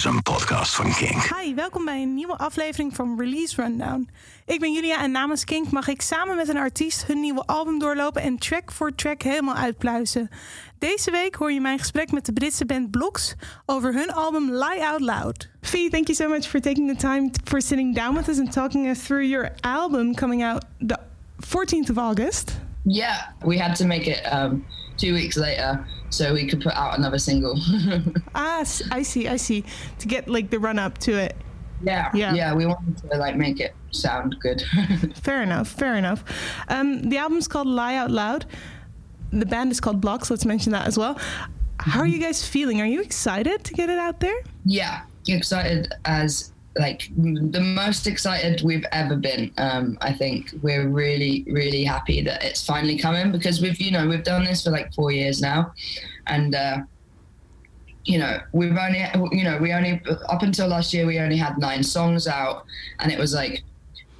is een podcast van Kink. Hi, welkom bij een nieuwe aflevering van Release Rundown. Ik ben Julia en namens Kink mag ik samen met een artiest hun nieuwe album doorlopen en track voor track helemaal uitpluizen. Deze week hoor je mijn gesprek met de Britse band Blocks over hun album Lie Out Loud. Fee, thank you so much for taking the time for sitting down with us and talking us through your album coming out the 14th of August. Yeah, we had to make it um, two weeks later so we could put out another single. ah, I see, I see. To get like the run up to it. Yeah, yeah, yeah. We wanted to like make it sound good. fair enough, fair enough. Um, the album's called Lie Out Loud. The band is called Bloxx. Let's mention that as well. How are you guys feeling? Are you excited to get it out there? Yeah, excited as like the most excited we've ever been. Um, I think we're really, really happy that it's finally coming because we've, you know, we've done this for like four years now, and uh, you know, we've only, you know, we only up until last year we only had nine songs out, and it was like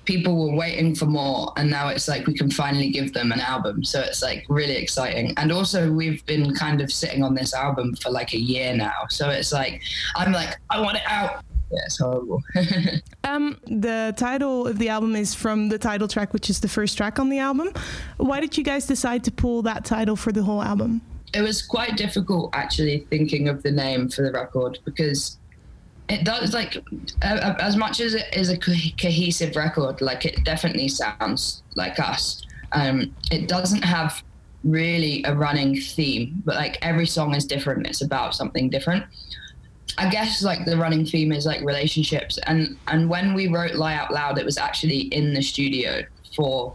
people were waiting for more and now it's like we can finally give them an album. So it's like really exciting. And also we've been kind of sitting on this album for like a year now. So it's like i'm like i want it out yeah, it's horrible. um, the title of the album is from the title track, which is the first track on the album. Why did you guys decide to pull that title for the whole album? It was quite difficult actually thinking of the name for the record because it does like uh, as much as it is a co- cohesive record, like it definitely sounds like us. Um, it doesn't have really a running theme, but like every song is different. It's about something different. I guess like the running theme is like relationships, and and when we wrote "Lie Out Loud," it was actually in the studio for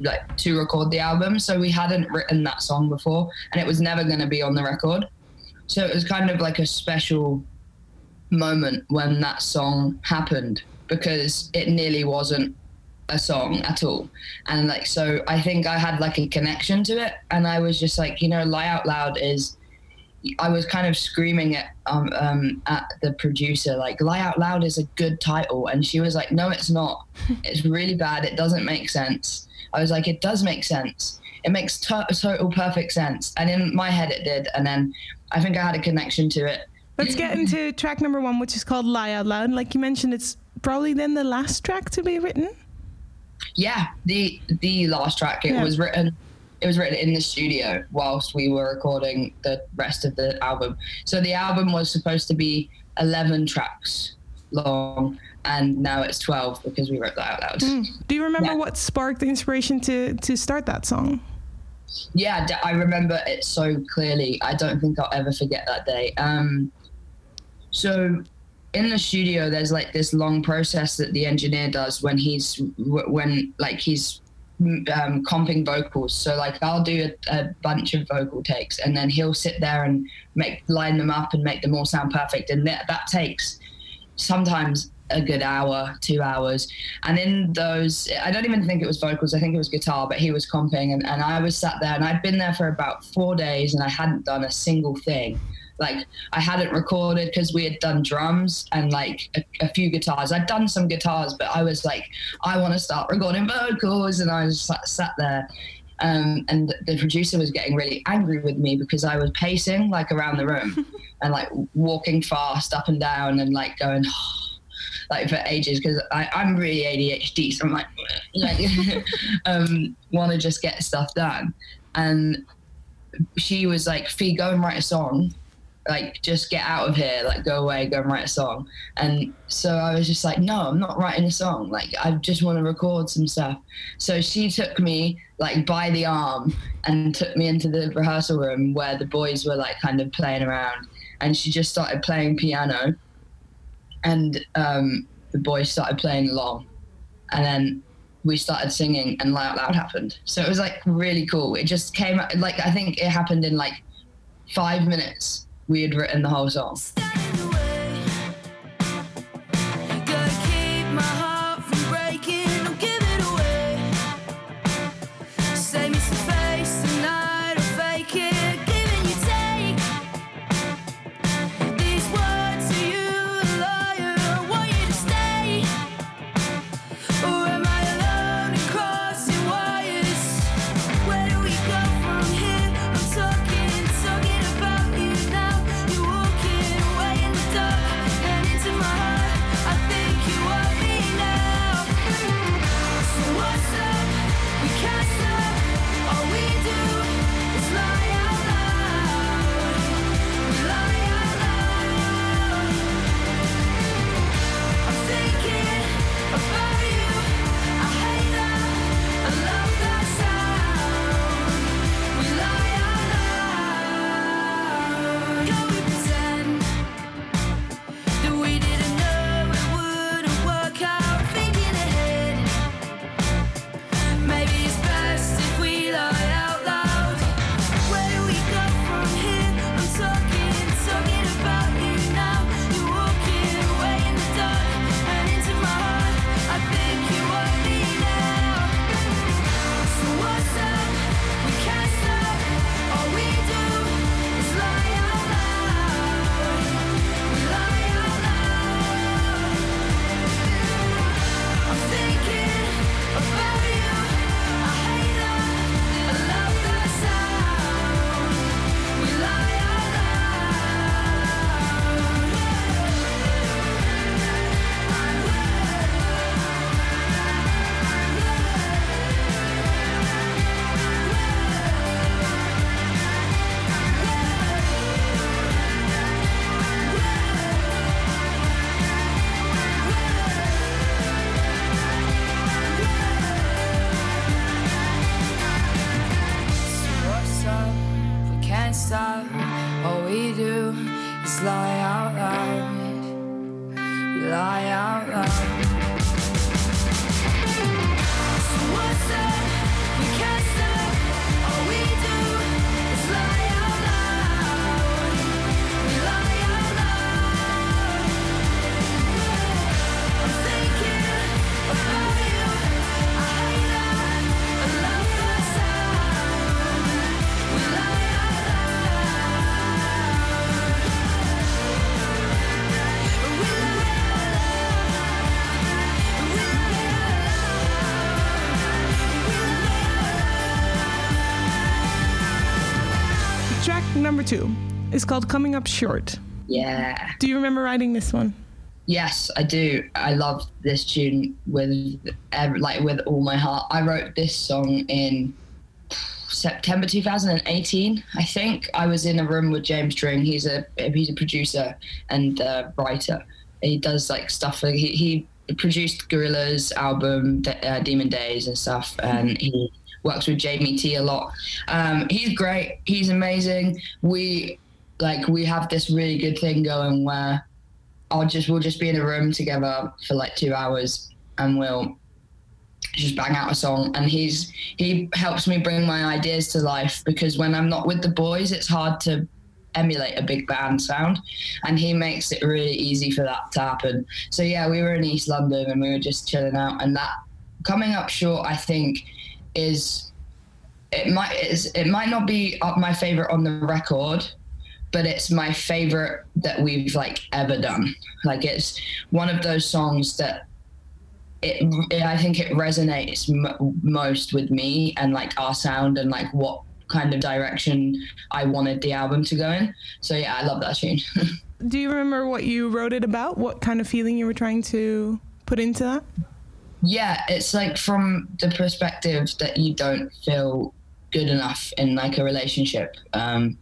like to record the album, so we hadn't written that song before, and it was never going to be on the record. So it was kind of like a special moment when that song happened because it nearly wasn't a song at all. And like, so I think I had like a connection to it. And I was just like, you know, Lie Out Loud is I was kind of screaming at um, um, at the producer like "Lie Out Loud" is a good title, and she was like, "No, it's not. It's really bad. It doesn't make sense." I was like, "It does make sense. It makes to- total perfect sense." And in my head, it did. And then I think I had a connection to it. Let's get into track number one, which is called "Lie Out Loud." Like you mentioned, it's probably then the last track to be written. Yeah, the the last track. It yeah. was written it was written in the studio whilst we were recording the rest of the album. So the album was supposed to be 11 tracks long and now it's 12 because we wrote that out loud. Mm. Do you remember yeah. what sparked the inspiration to to start that song? Yeah, I remember it so clearly. I don't think I'll ever forget that day. Um, so in the studio there's like this long process that the engineer does when he's when like he's um, comping vocals. So like I'll do a, a, bunch of vocal takes, and then he'll sit there and make line them up and make them all sound perfect. And that that takes sometimes a good hour, two hours. And in those, I don't even think it was vocals. I think it was guitar, but he was comping, and, and I was sat there, and I'd been there for about four days, and I hadn't done a single thing like I hadn't recorded because we had done drums and like a, a, few guitars. I'd done some guitars, but I was like, I want to start recording vocals, and I was sat, sat there. Um, and the producer was getting really angry with me because I was pacing like around the room and like walking fast up and down and like going like for ages because I'm really ADHD, so I'm like, like um, want to just get stuff done. And she was like, "Fee, go and write a song." Like just get out of here like go away go and write a song. And so i was just like no i'm not writing a song. Like i just want to record some stuff. So she took me like by the arm and took me into the rehearsal room where the boys were like kind of playing around. And she just started playing piano. And um, the boys started playing along. And then we started singing and Lie Out Loud happened. So it was like really cool. It just came like i think it happened in like five minutes we had written the whole song. Is called Coming Up Short. Yeah. Do you remember writing this one? Yes, I do. I love this tune with ev- like with all my heart. I wrote this song in September 2018, I think. I was in a room with James Dring. He's a he's a producer and a writer. He does like stuff. Like he, he produced Gorillaz's album uh, Demon Days and stuff, and he works with Jamie T a lot. Um, he's great. He's amazing. We like we have this really good thing going where I'll just we'll just be in a room together for like two hours and we'll just bang out a song. And he's he helps me bring my ideas to life because when I'm not with the boys it's hard to emulate a big band sound. And he makes it really easy for that to happen. So yeah, we were in East London and we were just chilling out. And that coming up short I think is it might is it might not be my favorite on the record but it's my favorite that we've like ever done. Like it's one of those songs that it, it I think it resonates m- most with me and like our sound and like what kind of direction I wanted the album to go in. So yeah, I love that tune. Do you remember what you wrote it about? What kind of feeling you were trying to put into that? yeah, it's like from the perspective that you don't feel good enough in like a relationship. Um,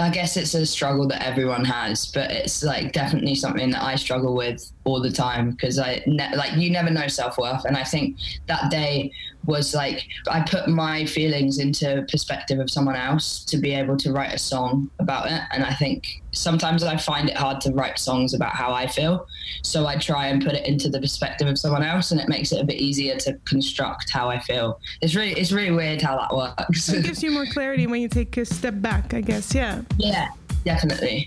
I guess it's a struggle that everyone has, but it's like definitely something that I struggle with all the time because I ne- like you never know self worth, and I think that day was like I put my feelings into perspective of someone else to be able to write a song about it, and I think sometimes I find it hard to write songs about how I feel, so I try and put it into the perspective of someone else, and it makes it a bit easier to construct how I feel. It's really it's really weird how that works. It gives you more clarity when you take a step back, I guess. Yeah. yeah, definitely.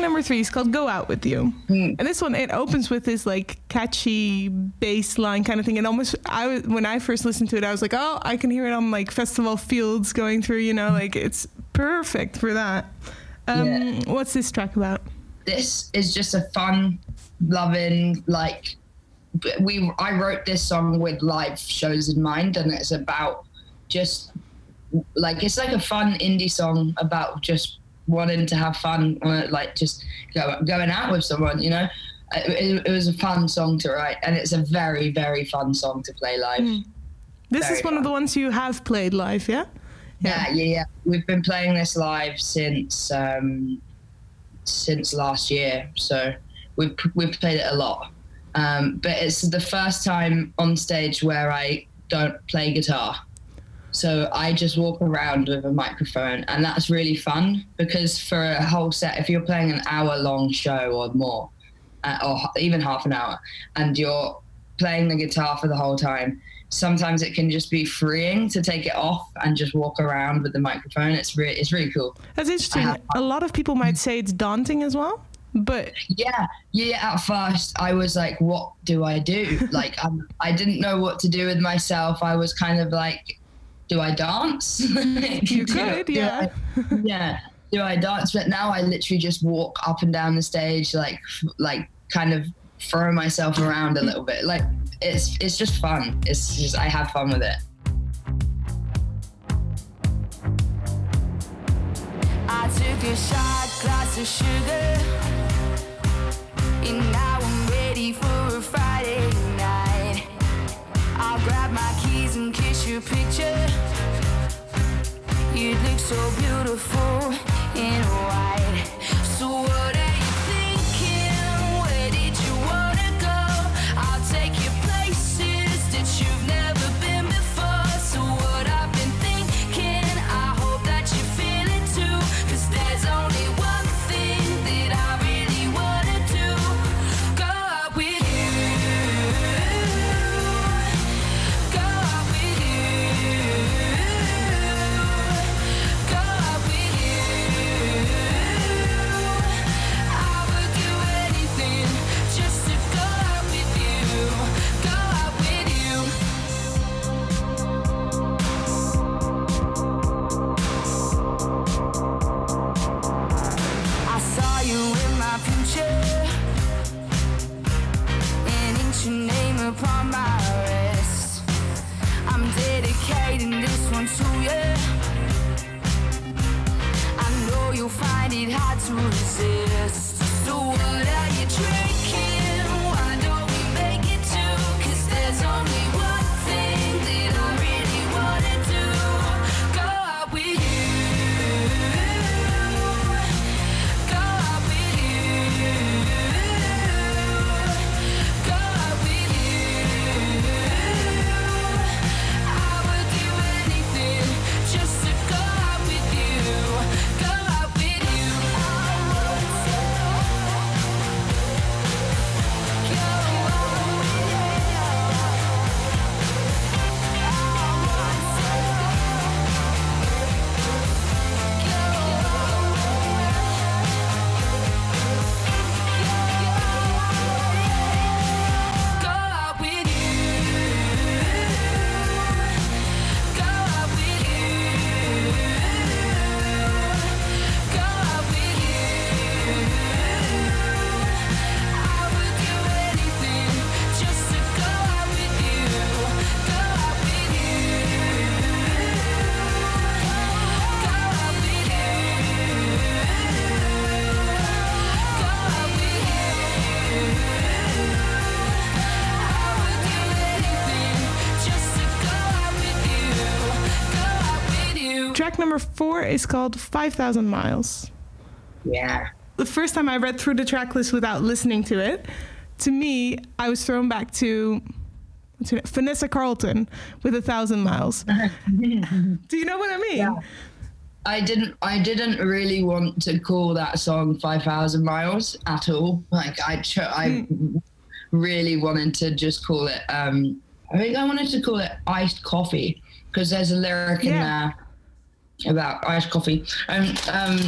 Number three is called "Go Out with You," Mm. and this one it opens with this like catchy bass line kind of thing. And almost, I was when I first listened to it, I was like, "Oh, I can hear it on like festival fields going through." You know, like it's perfect for that. Um, Yeah. What's this track about? this is just a fun, loving like we. I wrote this song with live shows in mind, and it's about just like it's like a fun indie song about just wanting to have fun, uh, like just go, going out with someone. You know, it, it was a fun song to write, and it's a very very fun song to play live. This Very is one of the ones you have played live, yeah? Yeah, yeah, yeah. We've been playing this live since um, since last year, so we've we've played it a lot. Um, but it's the first time on stage where I don't play guitar, so I just walk around with a microphone, and that's really fun because for a whole set, if you're playing an hour long show or more, uh, or even half an hour, and you're playing the guitar for the whole time, sometimes it can just be freeing to take it off and just walk around with the microphone. It's really it's really cool. That's interesting. A lot of people might say it's daunting as well, but Yeah, yeah. At first, I was like, "What do I do?" like, um, I didn't know what to do with myself. I was kind of like, "Do I dance?" you Do- could, do yeah. I- yeah. Do I dance? But now I literally just walk up and down the stage, like, like, kind of throw myself around a little bit. Like, it's it's just fun. It's just I have fun with it. I took a shot glass of sugar, and now I'm ready for a Friday night. I'll grab my keys your picture. You look so beautiful in white. Is called 5,000 Miles. Yeah. The first time I read through the track list without listening to it, to me, I was thrown back to what's her name? Vanessa Carlton with A Thousand Miles. Do you know what I mean? I didn't I didn't really want to call that song 5000 miles at all like I cho- I really wanted to just call it um I think I wanted to call it iced coffee because there's a lyric in there about iced coffee and um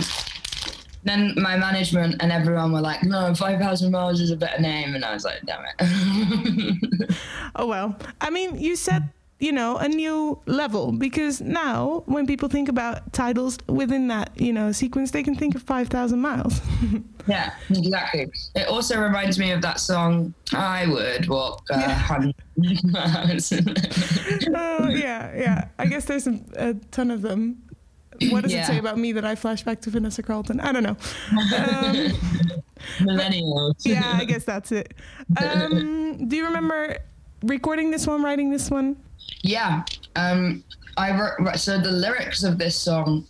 then my management and everyone were like, no, 5,000 miles is a better name. And I was like, damn it. Oh well. I mean, you said you know a new level because now when people think about titles within that you know sequence, they can think of five thousand miles. yeah, exactly. It also reminds me of that song, I Would Walk a Yeah. Miles. oh yeah, yeah. I guess there's a, a ton of them. What does it say about me that I flash back to Vanessa Carlton? I don't know. Um, Millennials. yeah, I guess that's it. Um, do you remember recording this one, writing this one? Yeah. Um, I wrote, so the lyrics of this song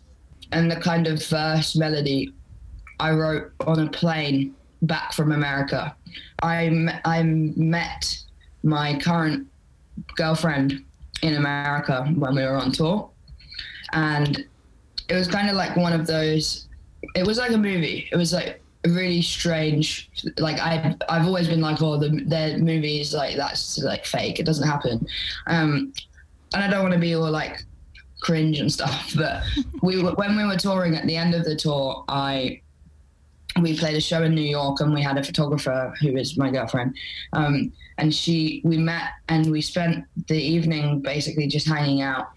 and the kind of verse melody I wrote on a plane back from America. I, I met my current girlfriend in America when we were on tour. And it was kind of like one of those, it was like a movie. It was like really strange. Like I, I've always been like, oh, the, the movies like that's like fake. It doesn't happen. Um, and I don't want to be all like cringe and stuff, but we were, when we were touring at the end of the tour, I we played a show in New York and we had a photographer who is my girlfriend. Um, and she we met and we spent the evening basically just hanging out.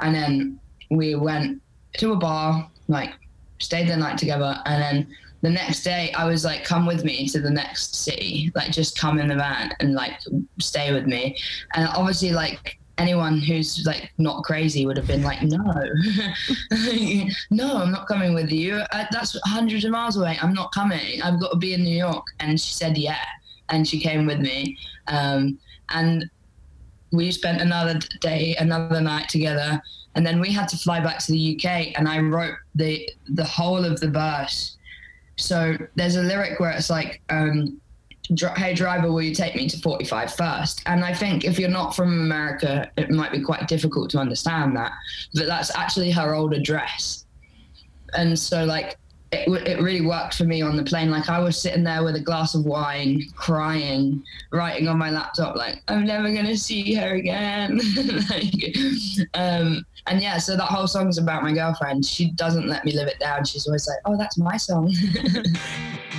And then we went to a bar, like stayed the night together, and then the next day I was like, come with me to the next city. Like just come in the van and like stay with me. And obviously like anyone who's like not crazy would have been like, no, no, I'm not coming with you. I, that's hundreds of miles away. I'm not coming. I've got to be in New York. And she said, yeah. And she came with me. Um, and we spent another day, another night together. And then we had to fly back to the UK and I wrote the, the whole of the verse. So there's a lyric where it's like, um, hey driver will you take me to 45 first? And i think if you're not from america it might be quite difficult to understand that but that's actually her old address. And so like it, it really worked for me on the plane. Like i was sitting there with a glass of wine crying writing on my laptop like i'm never going to see her again. Like, um, and yeah so that whole song's about my girlfriend. She doesn't let me live it down. She's always like oh that's my song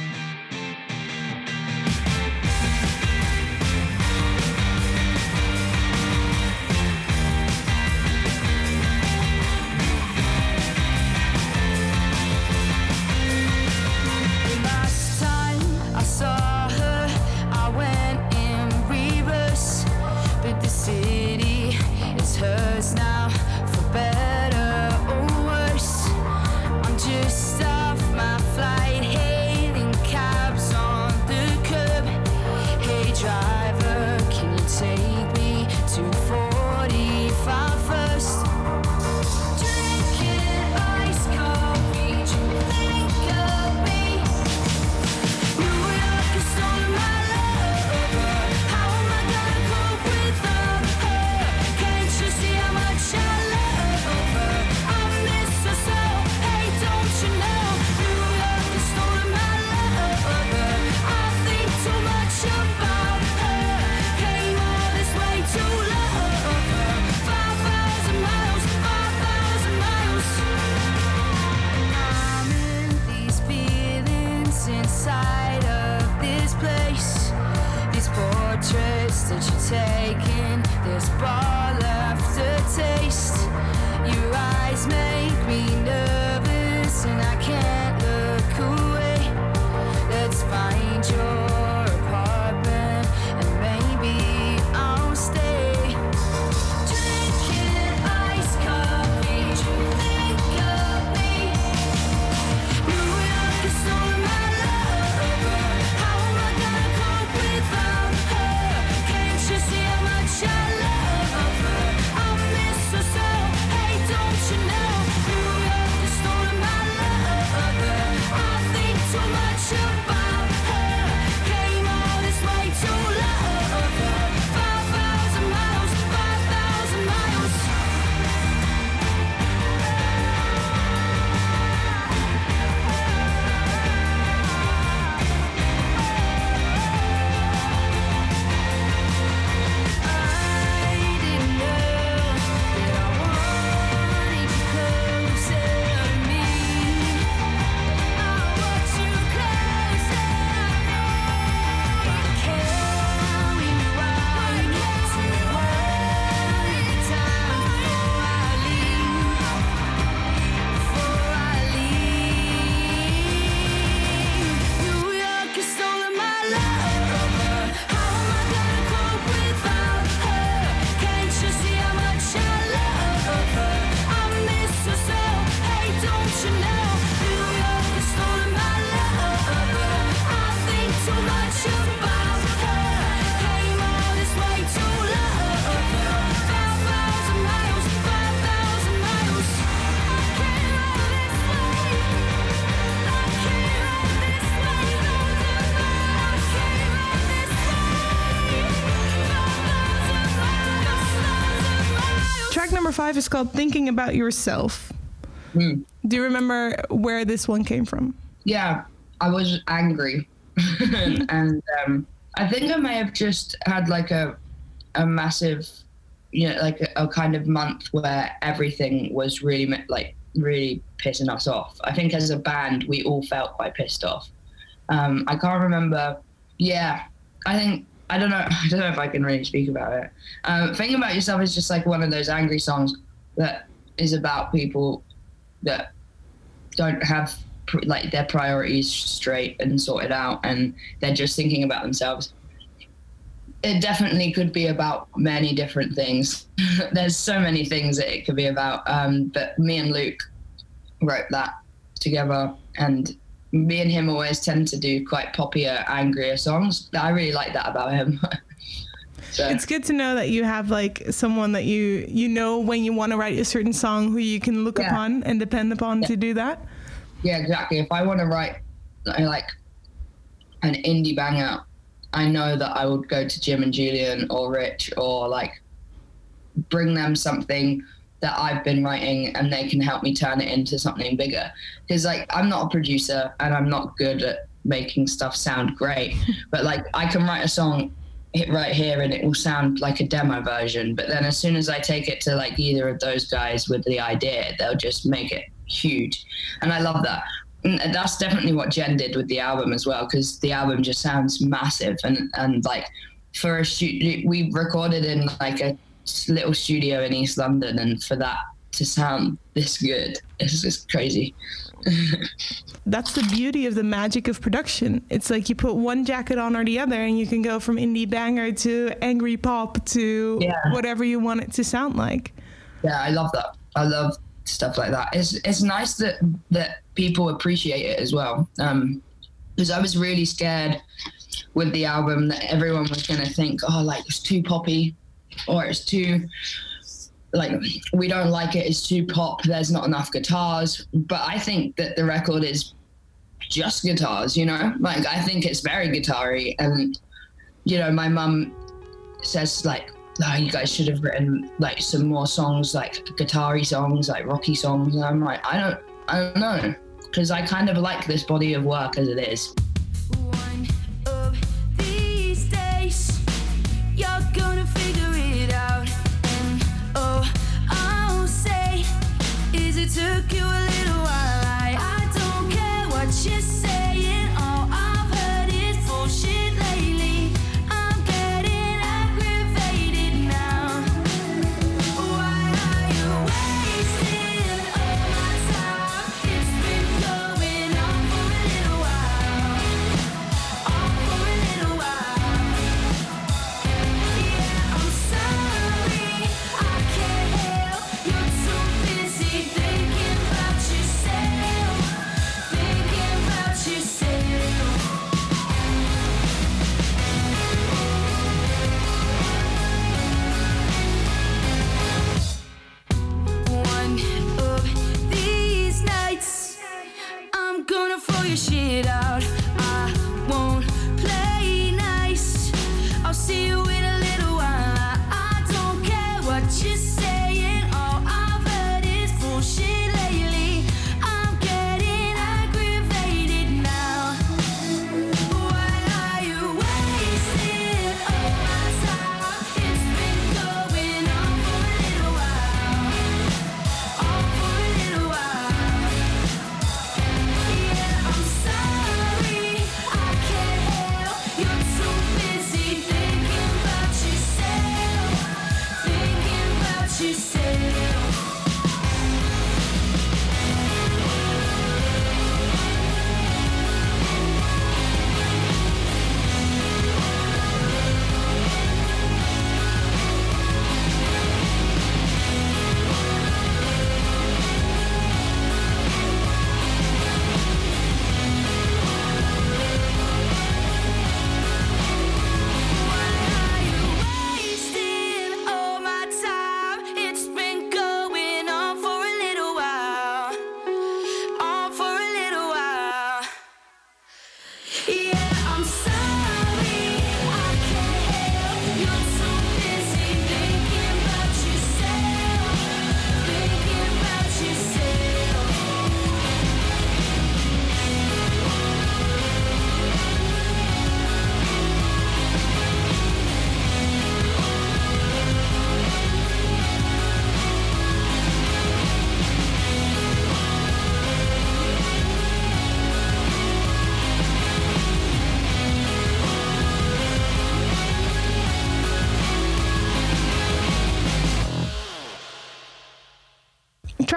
five is called Thinking About Yourself. Hmm. Do you remember where this one came from? Yeah, I was angry, and um, I think I may have just had like a a massive, you know, like a, a kind of month where everything was really like really pissing us off. I think as a band, we all felt quite pissed off. Um, I can't remember. Yeah, I think I don't know. I don't know if I can really speak about it. Um, about yourself is just like one of those angry songs that is about people that don't have like their priorities straight and sorted out, and they're just thinking about themselves. It definitely could be about many different things. There's so many things that it could be about. Um, but me and Luke wrote that together, and me and him always tend to do quite poppier, angrier songs. I really like that about him. so, It's good to know that you have like someone that you you know when you want to write a certain song who you can look Yeah. upon and depend upon to do that. yeah, exactly. If I want to write like an indie banger, I know that I would go to Jim and Julian or Rich or like bring them something that I've been writing and they can help me turn it into something bigger. Because like I'm not a producer and I'm not good at making stuff sound great, but like I can write a song hit right here and it will sound like a demo version. But then as soon as I take it to like either of those guys with the idea, they'll just make it huge. And I love that. And that's definitely what Jen did with the album as well, because the album just sounds massive and, and like for a shoot, we recorded in like a little studio in East London, and for that to sound this good, it's just crazy. That's the beauty of the magic of production. It's like you put one jacket on or the other, and you can go from indie banger to angry pop to Yeah. whatever you want it to sound like. Yeah, I love that. I love stuff like that. It's it's nice that that people appreciate it as well. Um, because I was really scared with the album that everyone was gonna think, oh, like it's too poppy, or it's too like we don't like it. It's too pop. There's not enough guitars. But I think that the record is just guitars. You know, like I think it's very guitar-y. and you know, my mum says like oh, you guys should have written like some more songs, like guitar-y songs, like rocky songs. And I'm like, I don't, I don't know, because I kind of like this body of work as it is. gonna throw your shit out.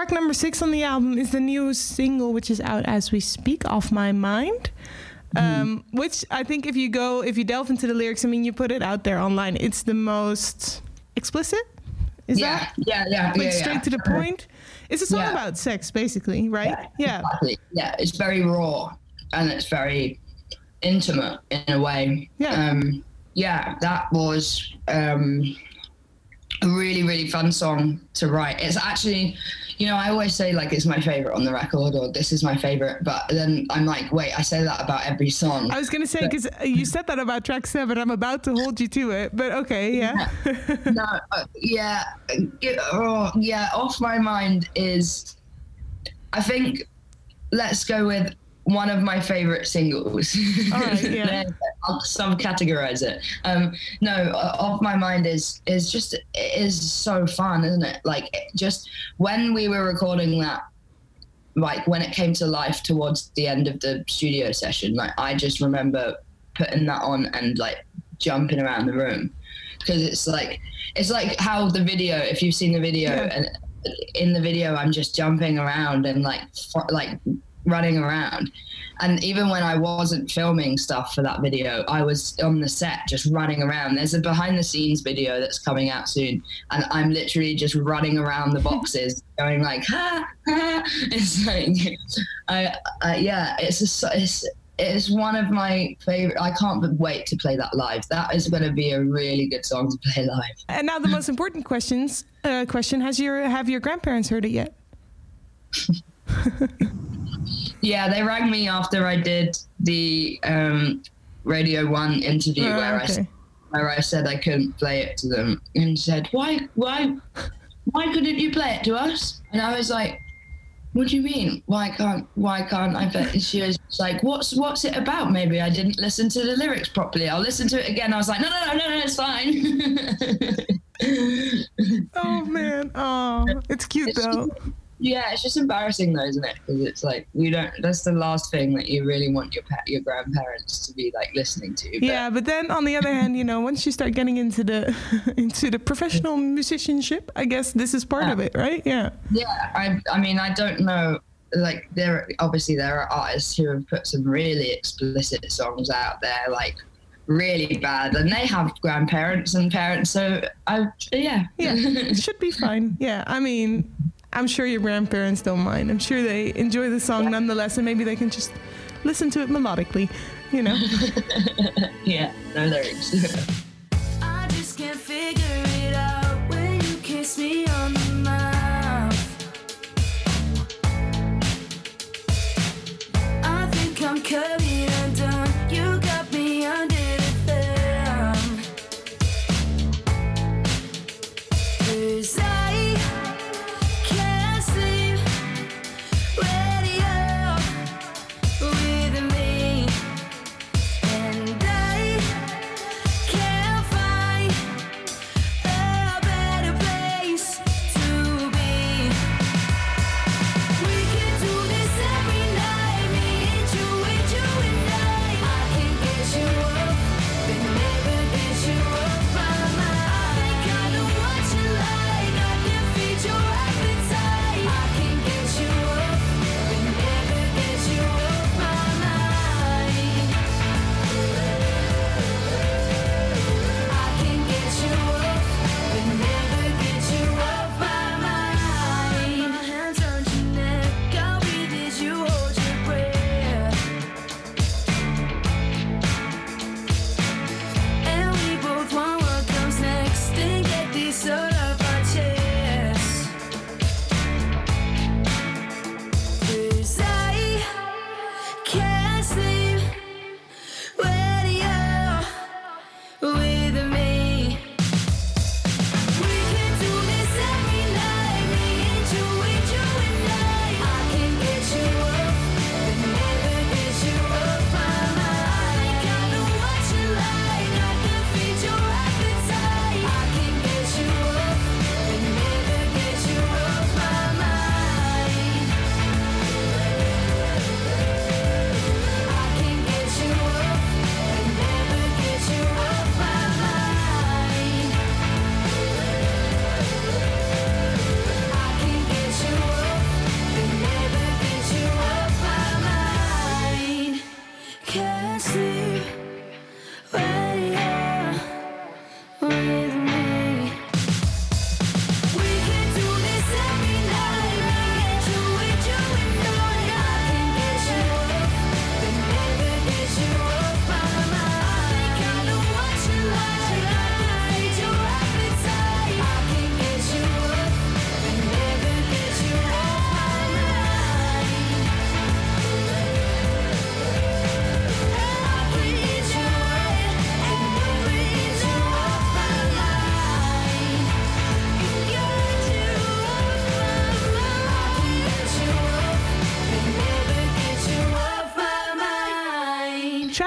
Track number six on the album is the new single, which is out as we speak, "Off My Mind." Um, which I think, if you go, if you delve into the lyrics, I mean, you put it out there online. It's the most explicit. Is yeah, that yeah, yeah, like yeah, straight yeah. to the point? It's a song Yeah. about sex, basically, right? Yeah. Exactly. Yeah, it's very raw and it's very intimate in a way. Yeah. Um, yeah, that was um, a really, really fun song to write. It's actually, you know, I always say like it's my favorite on the record or this is my favorite, but then I'm like, wait, I say that about every song. I was gonna say because you said that about track seven. I'm about to hold you to it, but okay, yeah. no, uh, yeah, oh, yeah. Off my mind is, I think, let's go with one of my favorite singles. Right, yeah. I'll subcategorize it. Um, no, uh, off my mind is is just it is so fun, isn't it? Like it just when we were recording that. Like when it came to life towards the end of the studio session, like I just remember putting that on and like jumping around the room because it's like it's like how the video if you've seen the video Yeah. and in the video i'm just jumping around and like like running around and even when i wasn't filming stuff for that video i was on the set just running around there's a behind the scenes video that's coming out soon and i'm literally just running around the boxes going like ha, ha. it's like I, I yeah it's a it's it's one of my favorite i can't wait to play that live that is going to be a really good song to play live And now the most important questions. Uh, question: Has your have your grandparents heard it yet? Yeah, they rang me after I did the um, Radio One interview Oh, where I okay. where I said I couldn't play it to them and said why why why couldn't you play it to us? And I was like, what do you mean? Why can't why can't I play? it?" And she was like, what's what's it about? Maybe I didn't listen to the lyrics properly. I'll listen to it again. I was like, no no no no no, it's fine. Oh man, oh, it's cute though. Yeah, it's just embarrassing though, isn't it? Because it's like you don't. That's the last thing that you really want your pa- your grandparents to be like listening to. But Yeah, but then on the other hand, you know, once you start getting into the into the professional musicianship, I guess this is part of it, right? Yeah. yeah. I I mean, I don't know. Like there, obviously there are artists who have put some really explicit songs out there, like really bad, and they have grandparents and parents. So I yeah Yeah, it should be fine. Yeah, I mean, I'm sure your grandparents don't mind. I'm sure they enjoy the song nonetheless, and maybe they can just listen to it melodically, you know? yeah no lyrics.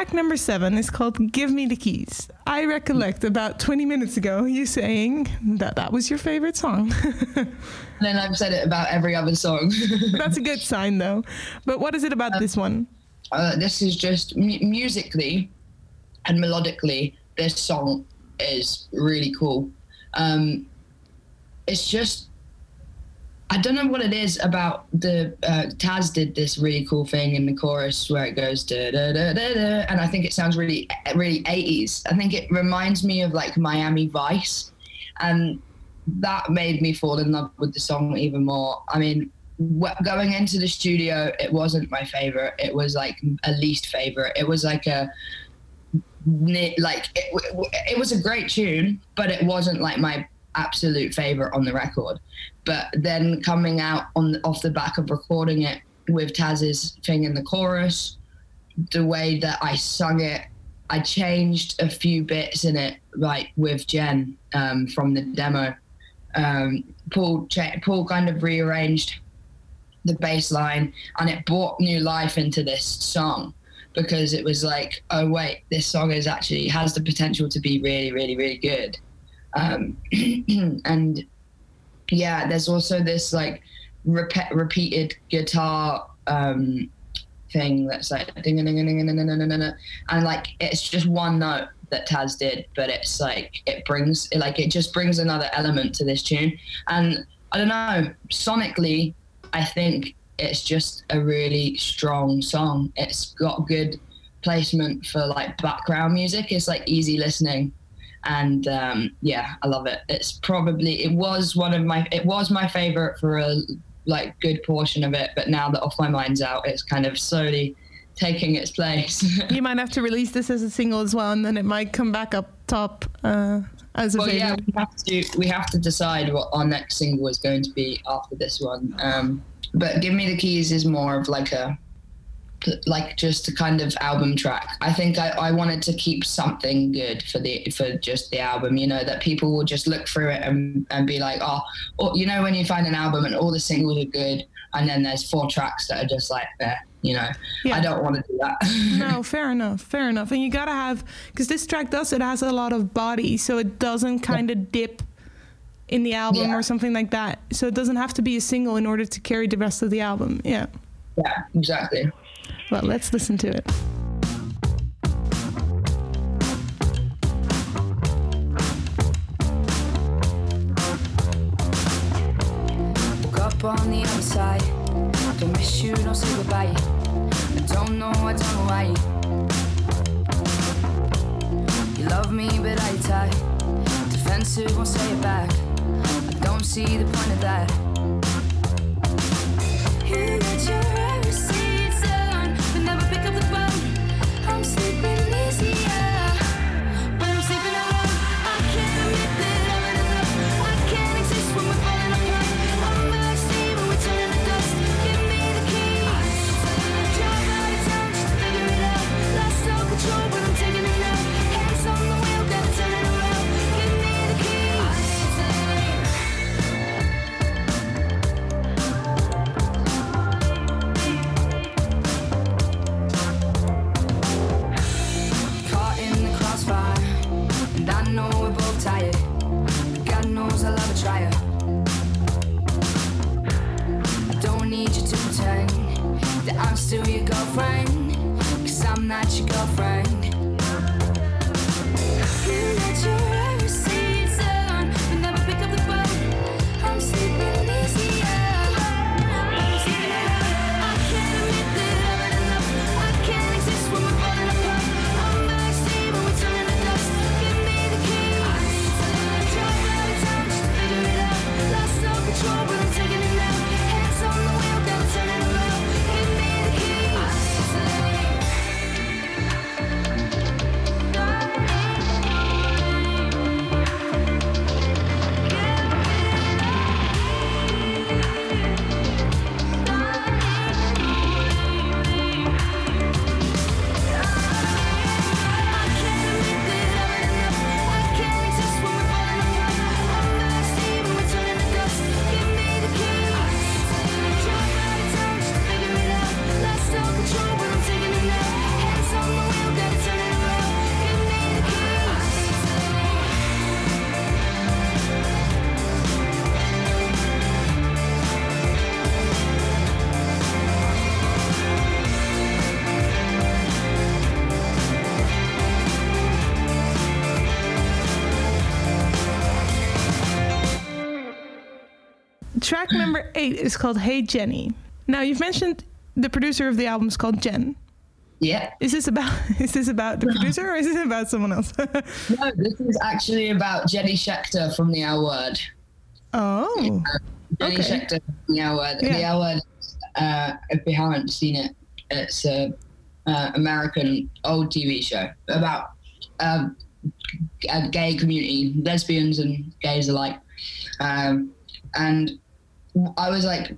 track number seven is called Give Me the Keys. I recollect about 20 minutes ago you saying that that was your favorite song. And then I've said it about every other song. That's a good sign, though. But what is it about this one? uh, this is just mu- musically and melodically, this song is really cool. Um, it's just I don't know what it is about the uh, Taz did this really cool thing in the chorus where it goes da da da da da, and I think it sounds really really 80s. I think it reminds me of like Miami Vice, and that made me fall in love with the song even more. I mean, wh- going into the studio, it wasn't my favorite. It was like a least favorite. It was like a like it, it was a great tune, but it wasn't like my absolute favorite on the record. But then coming out on off the back of recording it with Taz's thing in the chorus, the way that I sung it, I changed a few bits in it, like with Jen um, from the demo. Um, Paul cha- Paul kind of rearranged the bass line, and it brought new life into this song because it was like, oh wait, this song is actually has the potential to be really, really, really good. Um, and yeah, there's also this like rep- repeated guitar um, thing that's like and like it's just one note that Taz did, but it's like it brings it, like it just brings another element to this tune. And I don't know, sonically, I think it's just a really strong song. It's got good placement for like background music. It's like easy listening. And um, yeah, I love it. It's probably it was one of my it was my favorite for a like good portion of it, but now that off my mind's out, it's kind of slowly taking its place. You might have to release this as a single as well, and then it might come back up top uh, as a well, favorite. yeah, we have to we have to decide what our next single is going to be after this one. Um, but "Give Me the Keys" is more of like a like just a kind of album track. I think I, I wanted to keep something good for the for just the album. You know that people will just look through it and, and be like, oh, or, you know when you find an album and all the singles are good, and then there's four tracks that are just like there. You know, Yeah. I don't want to do that. no, fair enough, fair enough. And you gotta have because this track does it has a lot of body, so it doesn't kind of dip in the album Yeah. or something like that. So it doesn't have to be a single in order to carry the rest of the album. Yeah. yeah, exactly. Well, let's listen to it. Up on the other side. Don't miss you, don't say goodbye. I don't know, I don't know why. You love me, but I tie. Defensive, won't say it back. I don't see the point of that. You I love a trier. I don't need you to pretend that I'm still your girlfriend, cause I'm not your girlfriend. You got your receipts track number eight is called Hey Jenny. Now, you've mentioned the producer of the album is called Jen. Yeah. Is this about is this about the producer or is this about someone else? No, this is actually about Jenny Schecter from the L Word. oh. Jenny Okay. Schecter from the L Word. Yeah. The L Word, uh, if you haven't seen it, it's a uh, American old TV show about um, a gay community, lesbians and gays alike. Um, and I was like,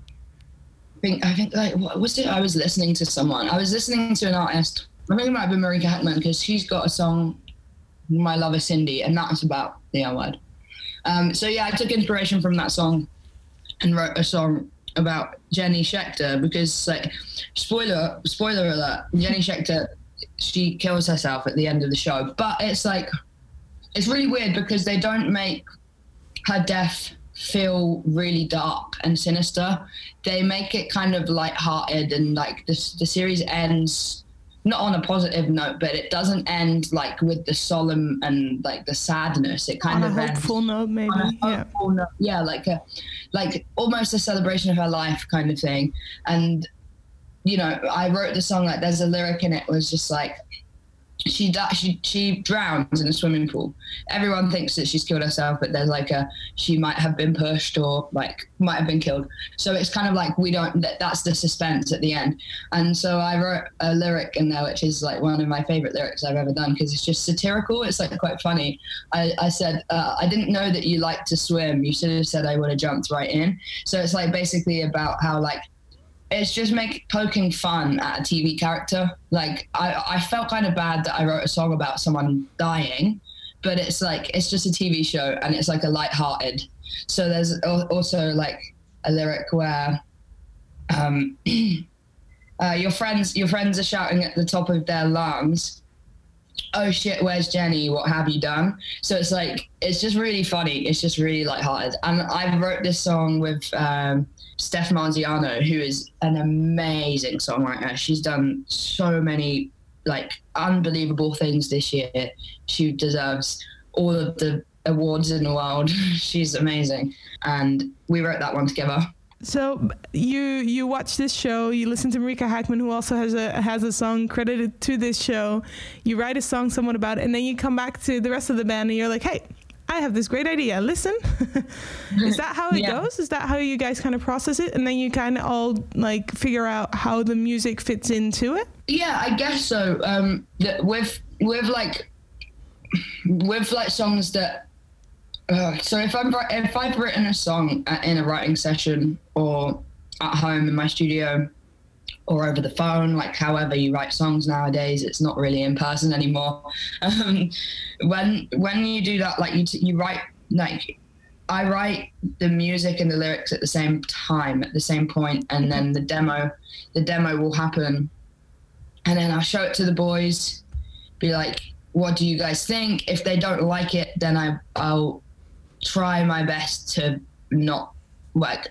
think I think like what was it? I was listening to someone. I was listening to an artist. I think it might have been Marika Hackman because she's got a song, "My Lover Cindy," and that's about the L word. Um, so yeah, I took inspiration from that song and wrote a song about Jenny Schecter because like spoiler spoiler alert, Jenny Schecter she kills herself at the end of the show. But it's like it's really weird because they don't make her death feel really dark and sinister. They make it kind of light-hearted and like this the series ends not on a positive note, but it doesn't end like with the solemn and like the sadness. It kind On a of ends hopeful note, maybe. on a Yeah. hopeful note. yeah, like a like almost a celebration of her life kind of thing. And you know, I wrote the song like there's a lyric in it was just like she she she drowns in a swimming pool. Everyone thinks that she's killed herself, but there's like a she might have been pushed or like might have been killed. So it's kind of like we don't that, that's the suspense at the end. And so I wrote a lyric in there, which is like one of my favorite lyrics I've ever done because it's just satirical. It's like quite funny. I, I said, uh, I didn't know that you liked to swim. You should have said I would have jumped right in. So it's like basically about how like it's just make poking fun at a TV character. Like I, I felt kind of bad that I wrote a song about someone dying, but it's like it's just a TV show and it's like a light-hearted. So there's also like a lyric where um, uh, your friends your friends are shouting at the top of their lungs oh shit where's jenny what have you done so it's like it's just really funny it's just really lighthearted and i wrote this song with um, steph marziano who is an amazing songwriter. She's done so many like unbelievable things this year. She deserves all of the awards in the world. She's amazing. And we wrote that one together. So you you watch this show, you listen to Marika Hackman, who also has a has a song credited to this show. You write a song somewhat about it, and then you come back to the rest of the band, and you're like, "Hey, I have this great idea. Listen." Is that how it Yeah. goes? Is that how you guys kind of process it, and then you kind of all like figure out how the music fits into it? Yeah, I guess so. Um, that with with like with like songs that. Uh, so if I'm if I've written a song at, in a writing session or at home in my studio or over the phone, like however you write songs nowadays, it's not really in person anymore. Um, when when you do that, like you t- you write like I write the music and the lyrics at the same time, at the same point, and then the demo, the demo will happen, and then I'll show it to the boys, be like, "What do you guys think?" If they don't like it, then I I'll try my best to not like.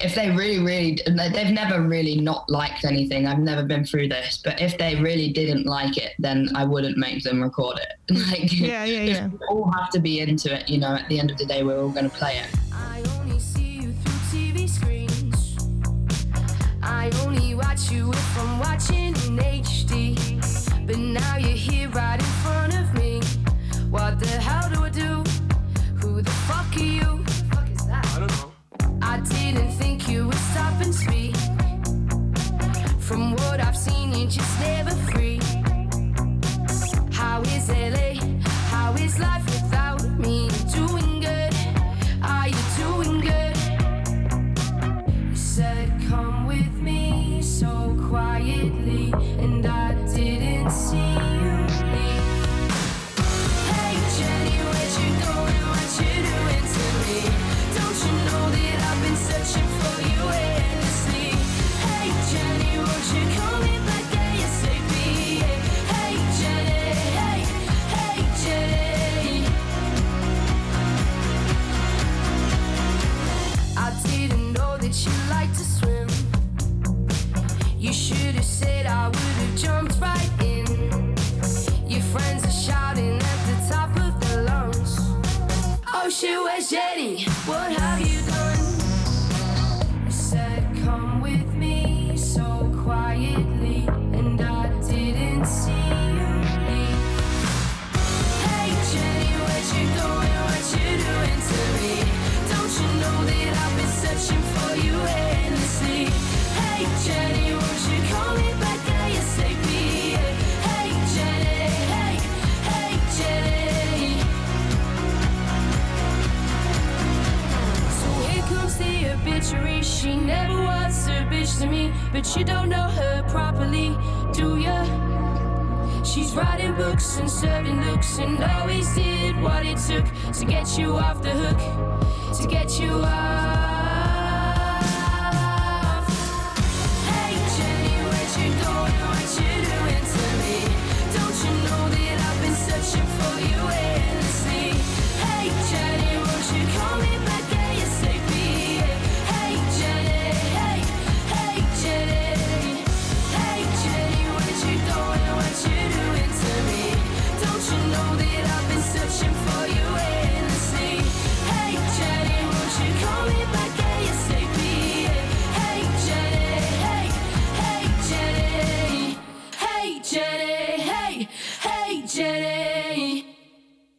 If they really, really, they've never really not liked anything. I've never been through this, but if they really didn't like it, then I wouldn't make them record it. Like, Yeah, yeah, yeah. we all have to be into it. You know, at the end of the day, we're all going to play it. I only see you through TV screens. I only watch you if I'm watching in HD. But now you're here right in front of me. What the hell do I do? Who the fuck are you? I didn't think you would stop and speak. From what I've seen, you're just never free. How is LA? How is life without me? Doing You should have said I would have jumped right in. Your friends are shouting at the top of their lungs. Oh shit, where's Jenny? What have you She never was a bitch to me, but you don't know her properly, do ya? She's writing books and serving looks and always did what it took to get you off the hook, to get you off.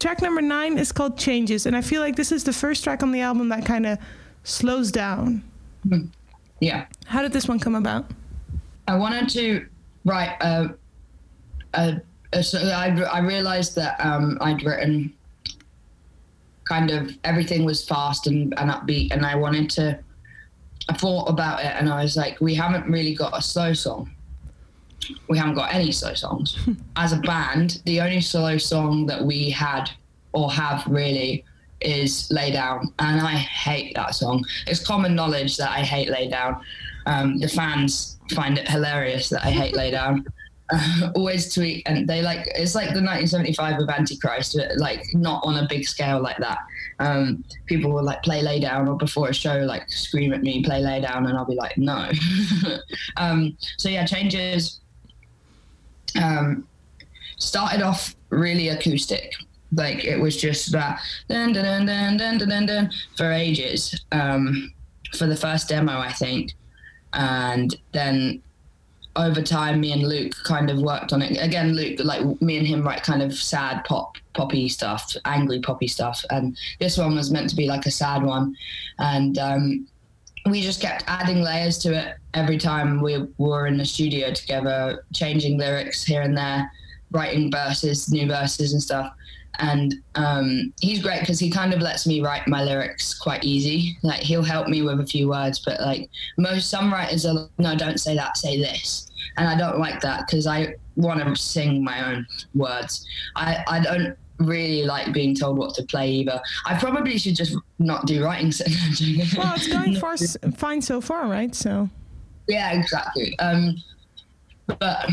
Track number nine is called Changes, and I feel like this is the first track on the album that kind of slows down. Yeah. How did this one come about? I wanted to write a, a, a so I, I realized that um, I'd written kind of everything was fast and, and upbeat, and I wanted to. I thought about it, and I was like, we haven't really got a slow song. We haven't got any slow songs. As a band, the only slow song that we had or have really is Lay Down, and I hate that song. It's common knowledge that I hate Lay Down. Um, the fans find it hilarious that I hate Lay Down. Uh, always tweet, and they like it's like the 1975 of Antichrist, but, like not on a big scale like that. Um, people will like play Lay Down, or before a show, like scream at me, play Lay Down, and I'll be like, no. um, so yeah, changes. Um, started off really acoustic. Like it was just that dun dun dun dun dun dun dun, for ages. Um, for the first demo, I think, and then over time, me and Luke kind of worked on it. Again, Luke, like me and him, write kind of sad pop, poppy stuff, angry poppy stuff, and this one was meant to be like a sad one, and um, we just kept adding layers to it every time we were in the studio together, changing lyrics here and there, writing verses, new verses and stuff. And um, he's great because he kind of lets me write my lyrics quite easy. Like he'll help me with a few words, but like most some writers are like, no, don't say that, say this, and I don't like that because I want to sing my own words. I I don't really like being told what to play either. I probably should just not do writing. Well, it's going far, fine so far, right? So Yeah, exactly. Um, but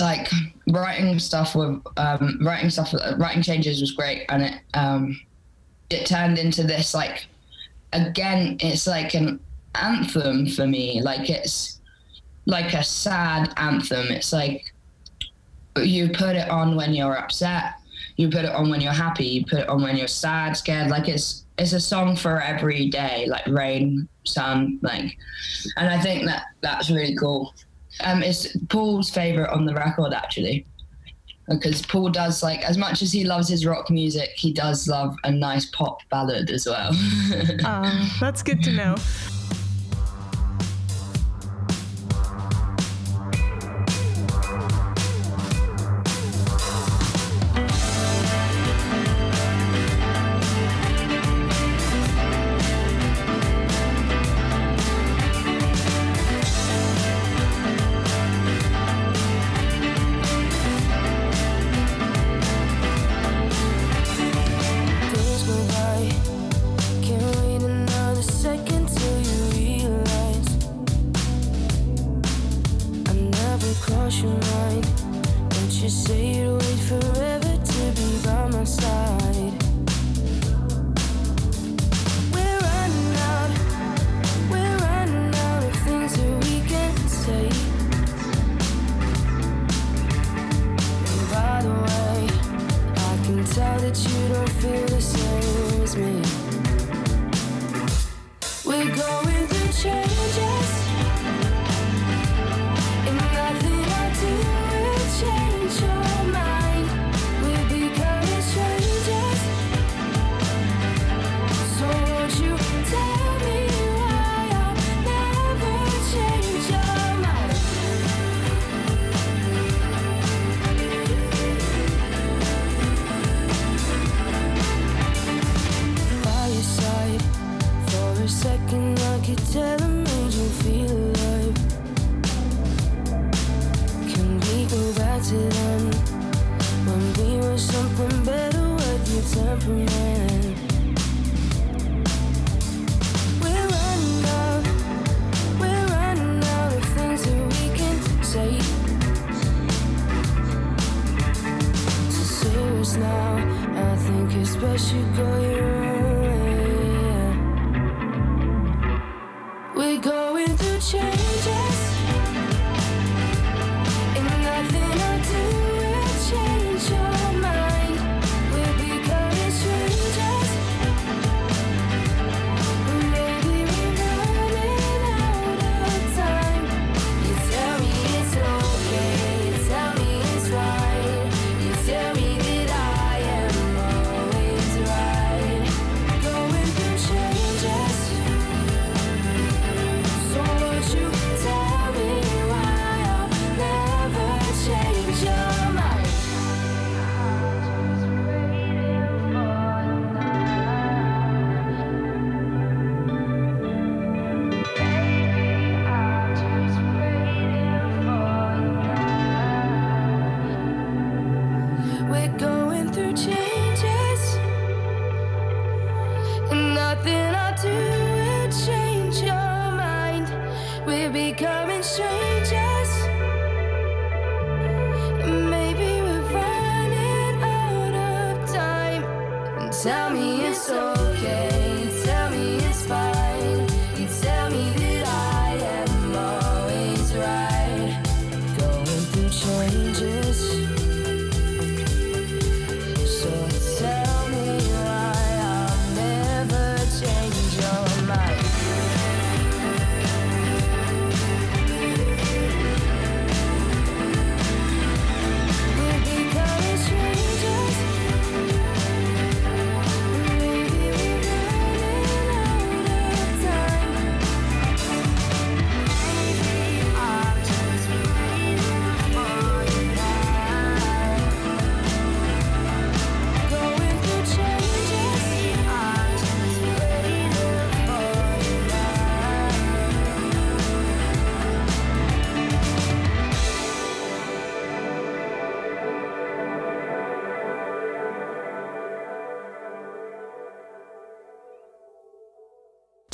like writing stuff with um, writing stuff, writing changes was great, and it um, it turned into this like again, it's like an anthem for me. Like it's like a sad anthem. It's like you put it on when you're upset. You put it on when you're happy. You put it on when you're sad, scared. Like it's it's a song for every day, like rain, sun, like. And I think that that's really cool. Um, it's Paul's favorite on the record actually, because Paul does like as much as he loves his rock music, he does love a nice pop ballad as well. um, that's good to know.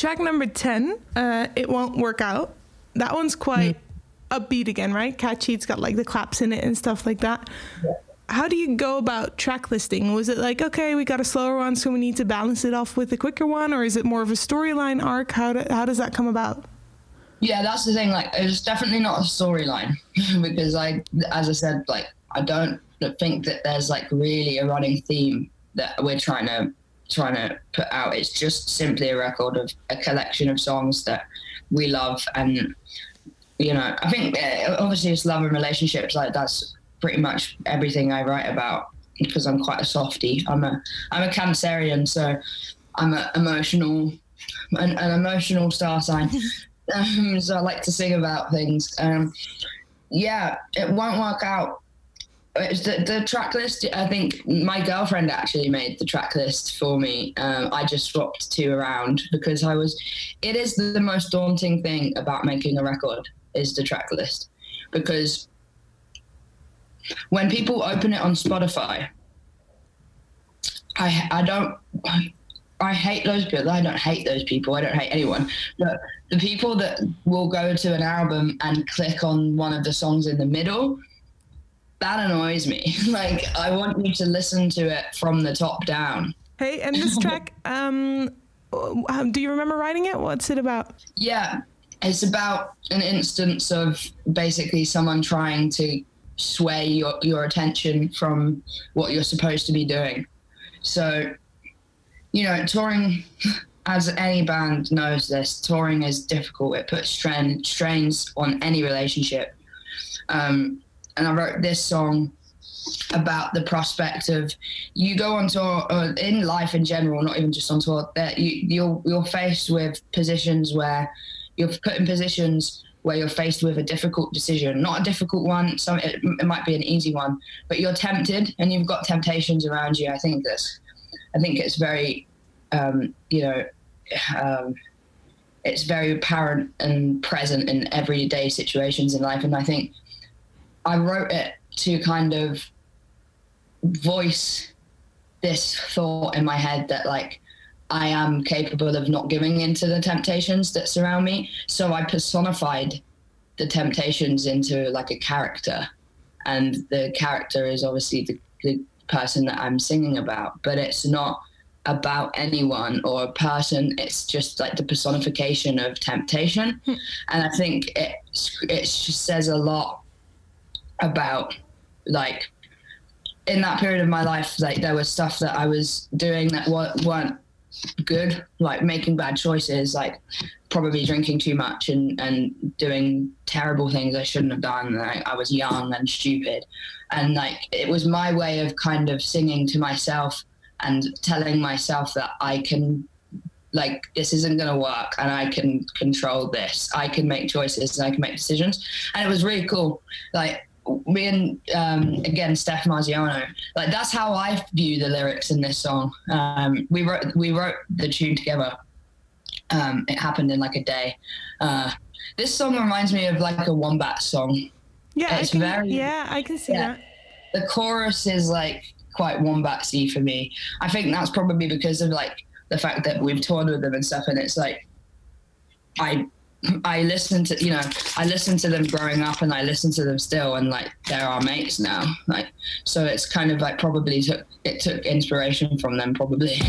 Track number 10, uh, It Won't Work Out. That one's quite upbeat again, right? Catchy. It's got like the claps in it and stuff like that. How do you go about track listing? Was it like, okay, we got a slower one, so we need to balance it off with a quicker one? Or is it more of a storyline arc? How, do, how does that come about? Yeah, that's the thing. Like, it's definitely not a storyline because I, as I said, like I don't think that there's like really a running theme that we're trying to trying to put out. It's just simply a record of a collection of songs that we love, and you know, I think uh, obviously it's love and relationships. Like that's pretty much everything I write about because I'm quite a softie. I'm a I'm a Cancerian, so I'm an emotional an, an emotional star sign. um, so I like to sing about things. Um, yeah, it won't work out. The, the track list, I think my girlfriend actually made the track list for me. Um, I just swapped two around because I was, it is the, most daunting thing about making a record is the track list. Because when people open it on Spotify, I, I don't, I hate those people. I don't hate those people. I don't hate anyone. But the people that will go to an album and click on one of the songs in the middle, that annoys me. like I want you to listen to it from the top down. Hey, and this track, um, uh, do you remember writing it? What's it about? Yeah, it's about an instance of basically someone trying to sway your, your attention from what you're supposed to be doing. So, you know, touring, as any band knows this, touring is difficult. It puts strain, strains on any relationship. Um, and I wrote this song about the prospect of you go on tour or in life in general, not even just on tour, that you, you're you're faced with positions where you're put in positions where you're faced with a difficult decision, not a difficult one. Some it, it might be an easy one, but you're tempted and you've got temptations around you. I think this, I think it's very, um, you know, um, it's very apparent and present in everyday situations in life. And I think I wrote it to kind of voice this thought in my head that like I am capable of not giving into the temptations that surround me. So I personified the temptations into like a character. And the character is obviously the, the person that I'm singing about, but it's not about anyone or a person. It's just like the personification of temptation, hmm. and I think it it just says a lot about like in that period of my life. Like there was stuff that I was doing that weren't good, like making bad choices, like probably drinking too much and, and doing terrible things I shouldn't have done. Like I was young and stupid. And like it was my way of kind of singing to myself and telling myself that I can like this isn't going to work and I can control this. I can make choices and I can make decisions. And it was really cool. Like me and um, again Steph Marziano, like that's how I view the lyrics in this song. Um, we wrote we wrote the tune together. Um, it happened in like a day. Uh, this song reminds me of like a wombat song. Yeah, It's can, very- yeah, I can see Yeah. that. The chorus is like quite wombatsy for me. I think that's probably because of like the fact that we've toured with them and stuff, and it's like I I listened to you know I listened to them growing up and I listen to them still and like they're our mates now like so it's kind of like probably took it took inspiration from them probably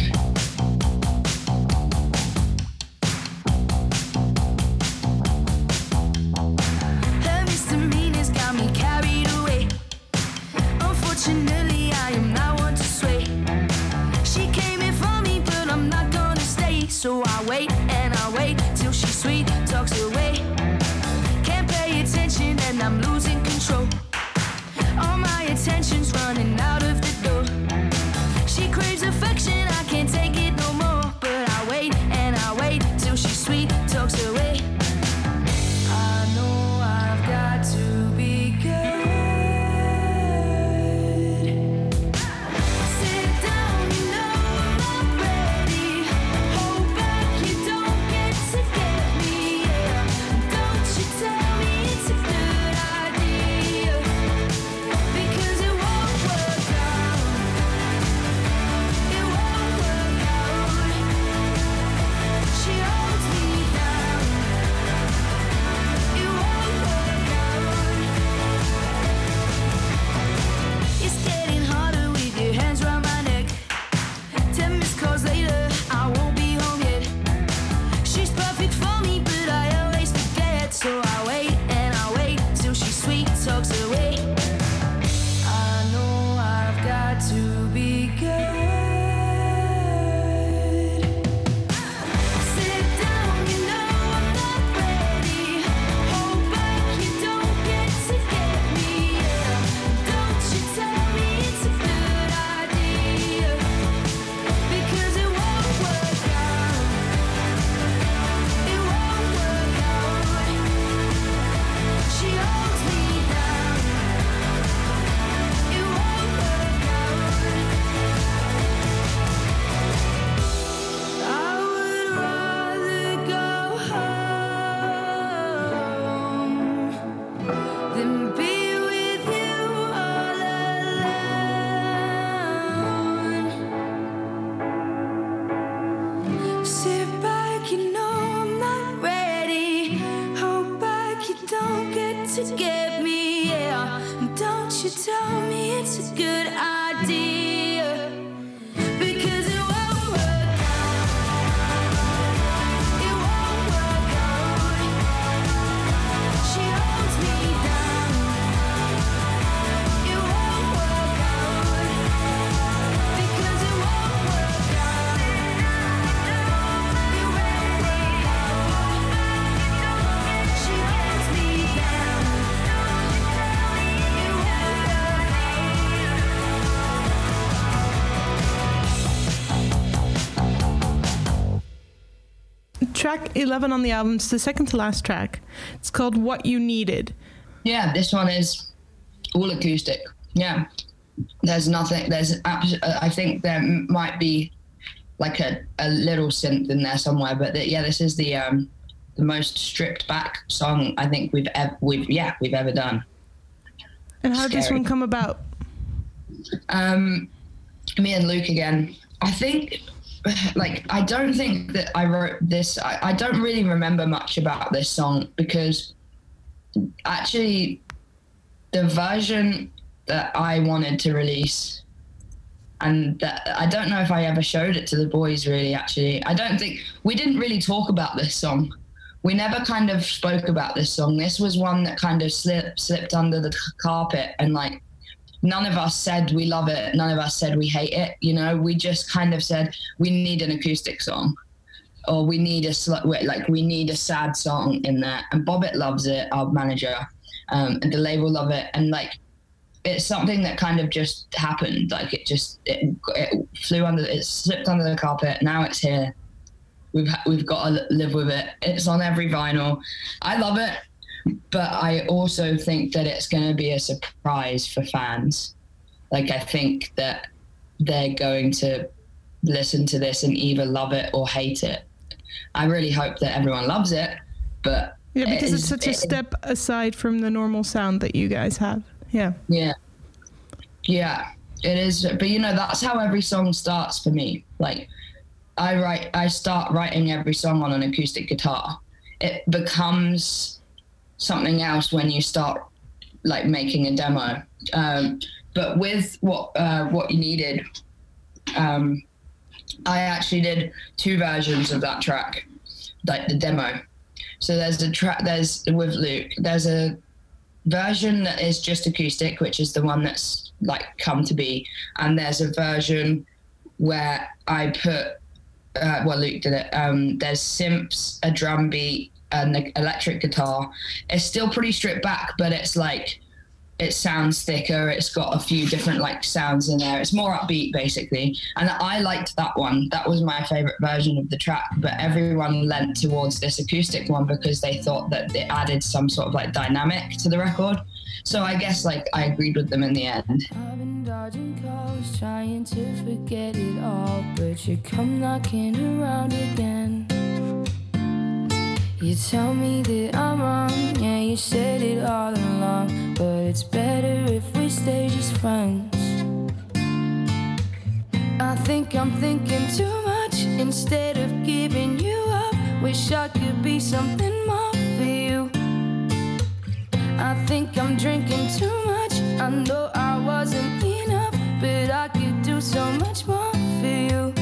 11 on the album, it's the second to last track. It's called What You Needed. yeah this one is all acoustic yeah there's nothing there's uh, I think there might be like a, a little synth in there somewhere but the, yeah this is the um the most stripped back song I think we've ever we've yeah we've ever done And how did this one come about? Um, me and Luke again. I think, like, I don't think that I wrote this. I, I don't really remember much about this song because actually, the version that I wanted to release and that I don't know if I ever showed it to the boys really actually I don't think we didn't really talk about this song we never kind of spoke about this song this was one that kind of slipped slipped under the carpet and like none of us said we love it none of us said we hate it you know we just kind of said we need an acoustic song or we need a sl- like we need a sad song in there and Bobbit loves it our manager um, and the label love it and like it's something that kind of just happened. Like it just it, it flew under, it slipped under the carpet. Now it's here. We've we've got to live with it. It's on every vinyl. I love it, but I also think that it's going to be a surprise for fans. Like I think that they're going to listen to this and either love it or hate it. I really hope that everyone loves it, but yeah, because it's, it's such a step aside from the normal sound that you guys have. Yeah. Yeah. Yeah, it is. But you know, that's how every song starts for me. Like, I write, I start writing every song on an acoustic guitar. It becomes something else when you start like making a demo. Um, but with what uh, what you needed, um, I actually did two versions of that track, like the demo. So there's a track. There's with Luke. There's a version that is just acoustic, which is the one that's like come to be, and there's a version where I put uh, well Luke did it. Um, there's synths, a drum beat, and the electric guitar. It's still pretty stripped back, but it's like it sounds thicker. It's got a few different like sounds in there. It's more upbeat basically. And I liked that one. That was my favorite version of the track. But everyone leant towards this acoustic one because they thought that it added some sort of like dynamic to the record. So I guess like I agreed with them in the end. I've been dodging calls, trying to forget it all, but you come knocking around again. You tell me that I'm wrong, yeah, you said it all along. But it's better if we stay just friends. I think I'm thinking too much instead of giving you up. Wish I could be something more for you. I think I'm drinking too much. I know I wasn't enough, but I could do so much more for you.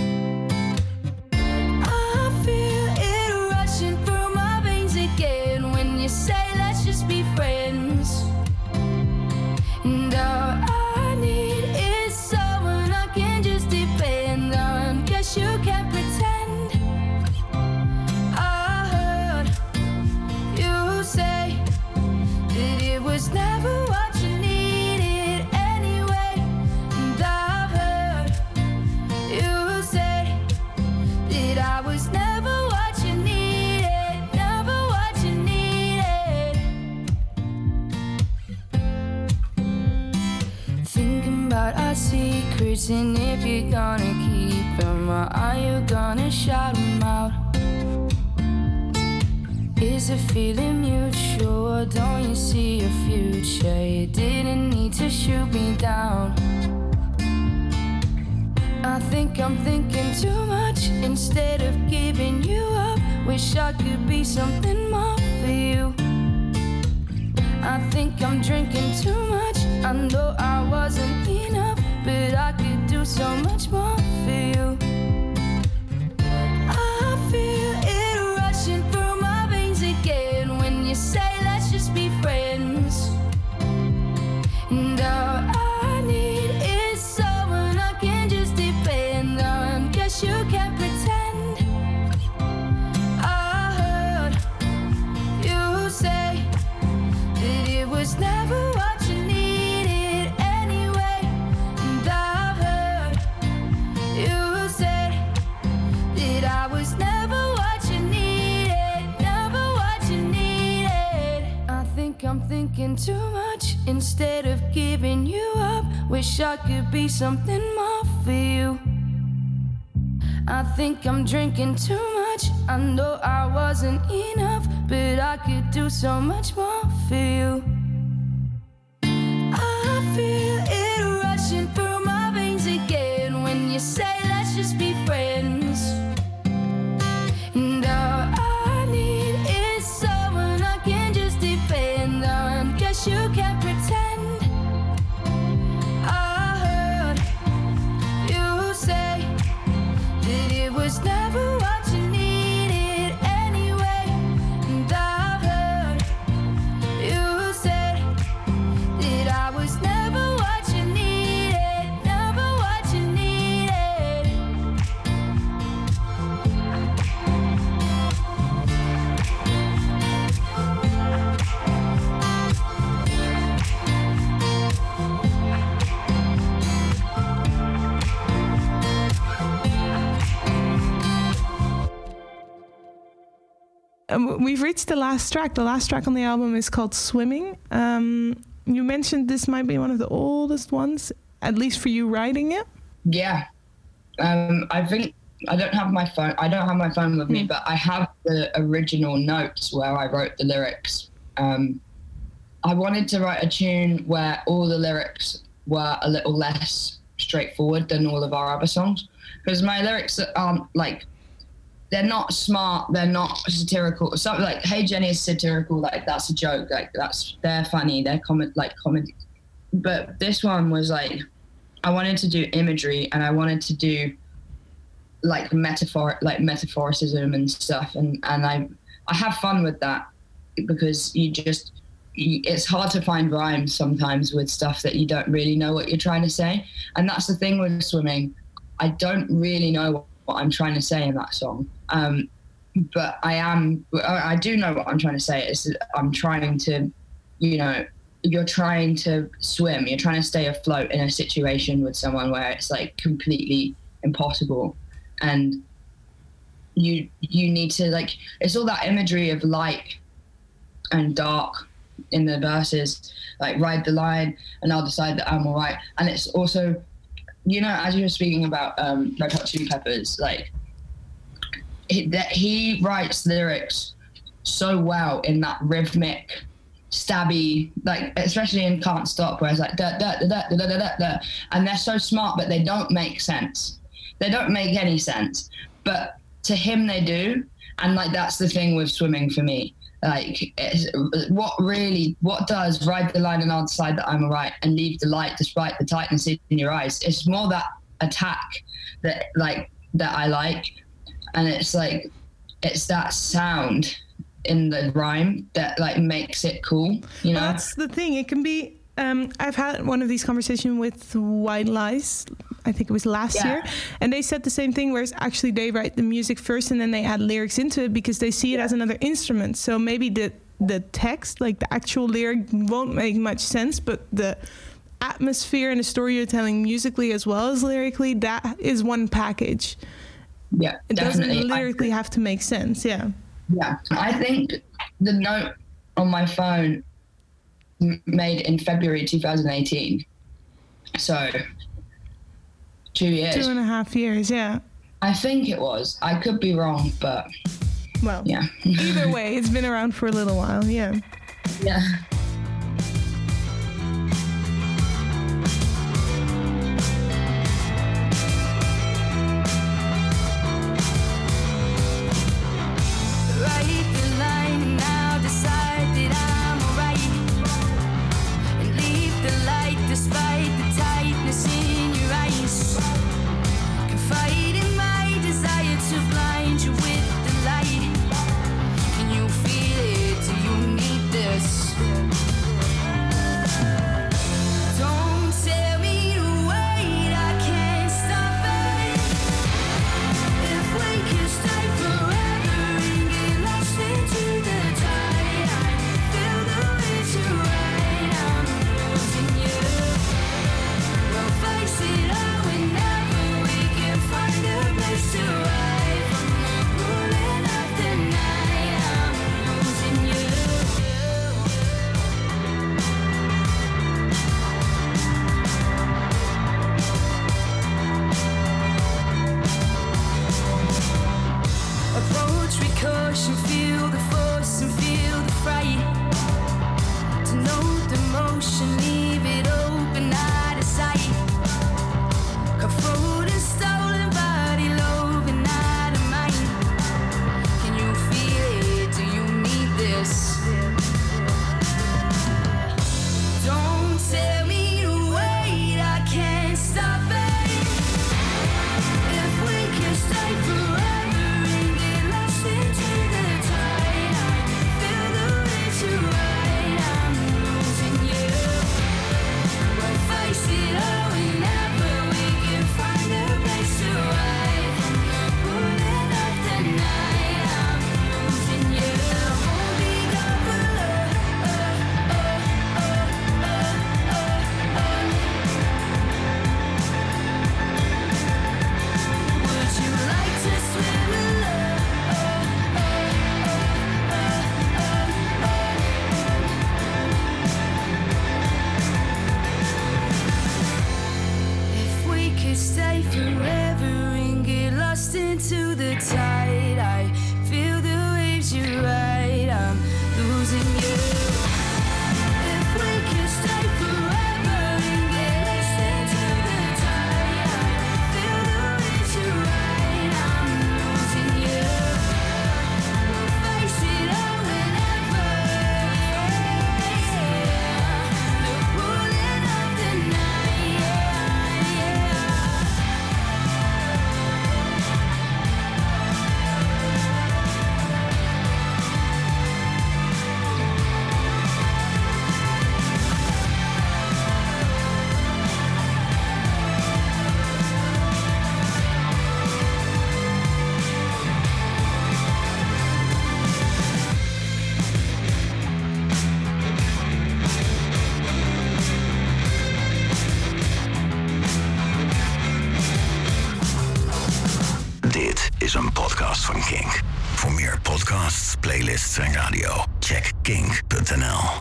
And if you're gonna keep or are you gonna shout them out? Is the feeling mutual? Don't you see a future? You didn't need to shoot me down. I think I'm thinking too much instead of giving you up. Wish I could be something more for you. I think I'm drinking too much. I know I wasn't enough, but I so much more thinking too much instead of giving you up. Wish I could be something more for you. I think I'm drinking too much. I know I wasn't enough, but I could do so much more for you. We've reached the last track. The last track on the album is called Swimming. Um, you mentioned this might be one of the oldest ones, at least for you writing it. Yeah. Um, I think I don't have my phone. I don't have my phone with me, Hmm. but I have the original notes where I wrote the lyrics. Um, I wanted to write a tune where all the lyrics were a little less straightforward than all of our other songs, because my lyrics aren't like they're not smart. They're not satirical. Something like "Hey Jenny" is satirical. Like that's a joke. Like that's they're funny. They're comic like comedy. But this one was like I wanted to do imagery and I wanted to do like metaphor like metaphoricism and stuff and and I I have fun with that because you just it's hard to find rhymes sometimes with stuff that you don't really know what you're trying to say and that's the thing with swimming I don't really know what I'm trying to say in that song. Um, but I am I do know what I'm trying to say. Is I'm trying to you know you're trying to swim. You're trying to stay afloat in a situation with someone where it's like completely impossible. And you you need to like it's all that imagery of light and dark in the verses like ride the line and i'll decide that i'm all right. And it's also you know, as you were speaking about um, Red Hot Chili Peppers, like he, that he writes lyrics so well in that rhythmic, stabby, like especially in Can't Stop, where it's like da da da da da da da, da and they're so smart, but they don't make sense. They don't make any sense, but to him they do, and like that's the thing with swimming for me like it's, what really what does ride the line and I'll decide that I'm alright and leave the light despite the tightness in your eyes it's more that attack that like that I like and it's like it's that sound in the rhyme that like makes it cool you know That's the thing. It can be. Um, I've had one of these conversations with White Lies. I think it was last Yeah. year, and they said the same thing. Whereas actually, they write the music first and then they add lyrics into it because they see it as another instrument. So maybe the the text, like the actual lyric, won't make much sense, but the atmosphere and the story you're telling musically as well as lyrically, that is one package. yeah It definitely doesn't lyrically have to make sense. Yeah. Yeah, I think the note on my phone made in February 2018. So two years. Two and a half years. Yeah. I think it was. I could be wrong, but Well, yeah. either way, it's been around for a little while. Yeah. yeah.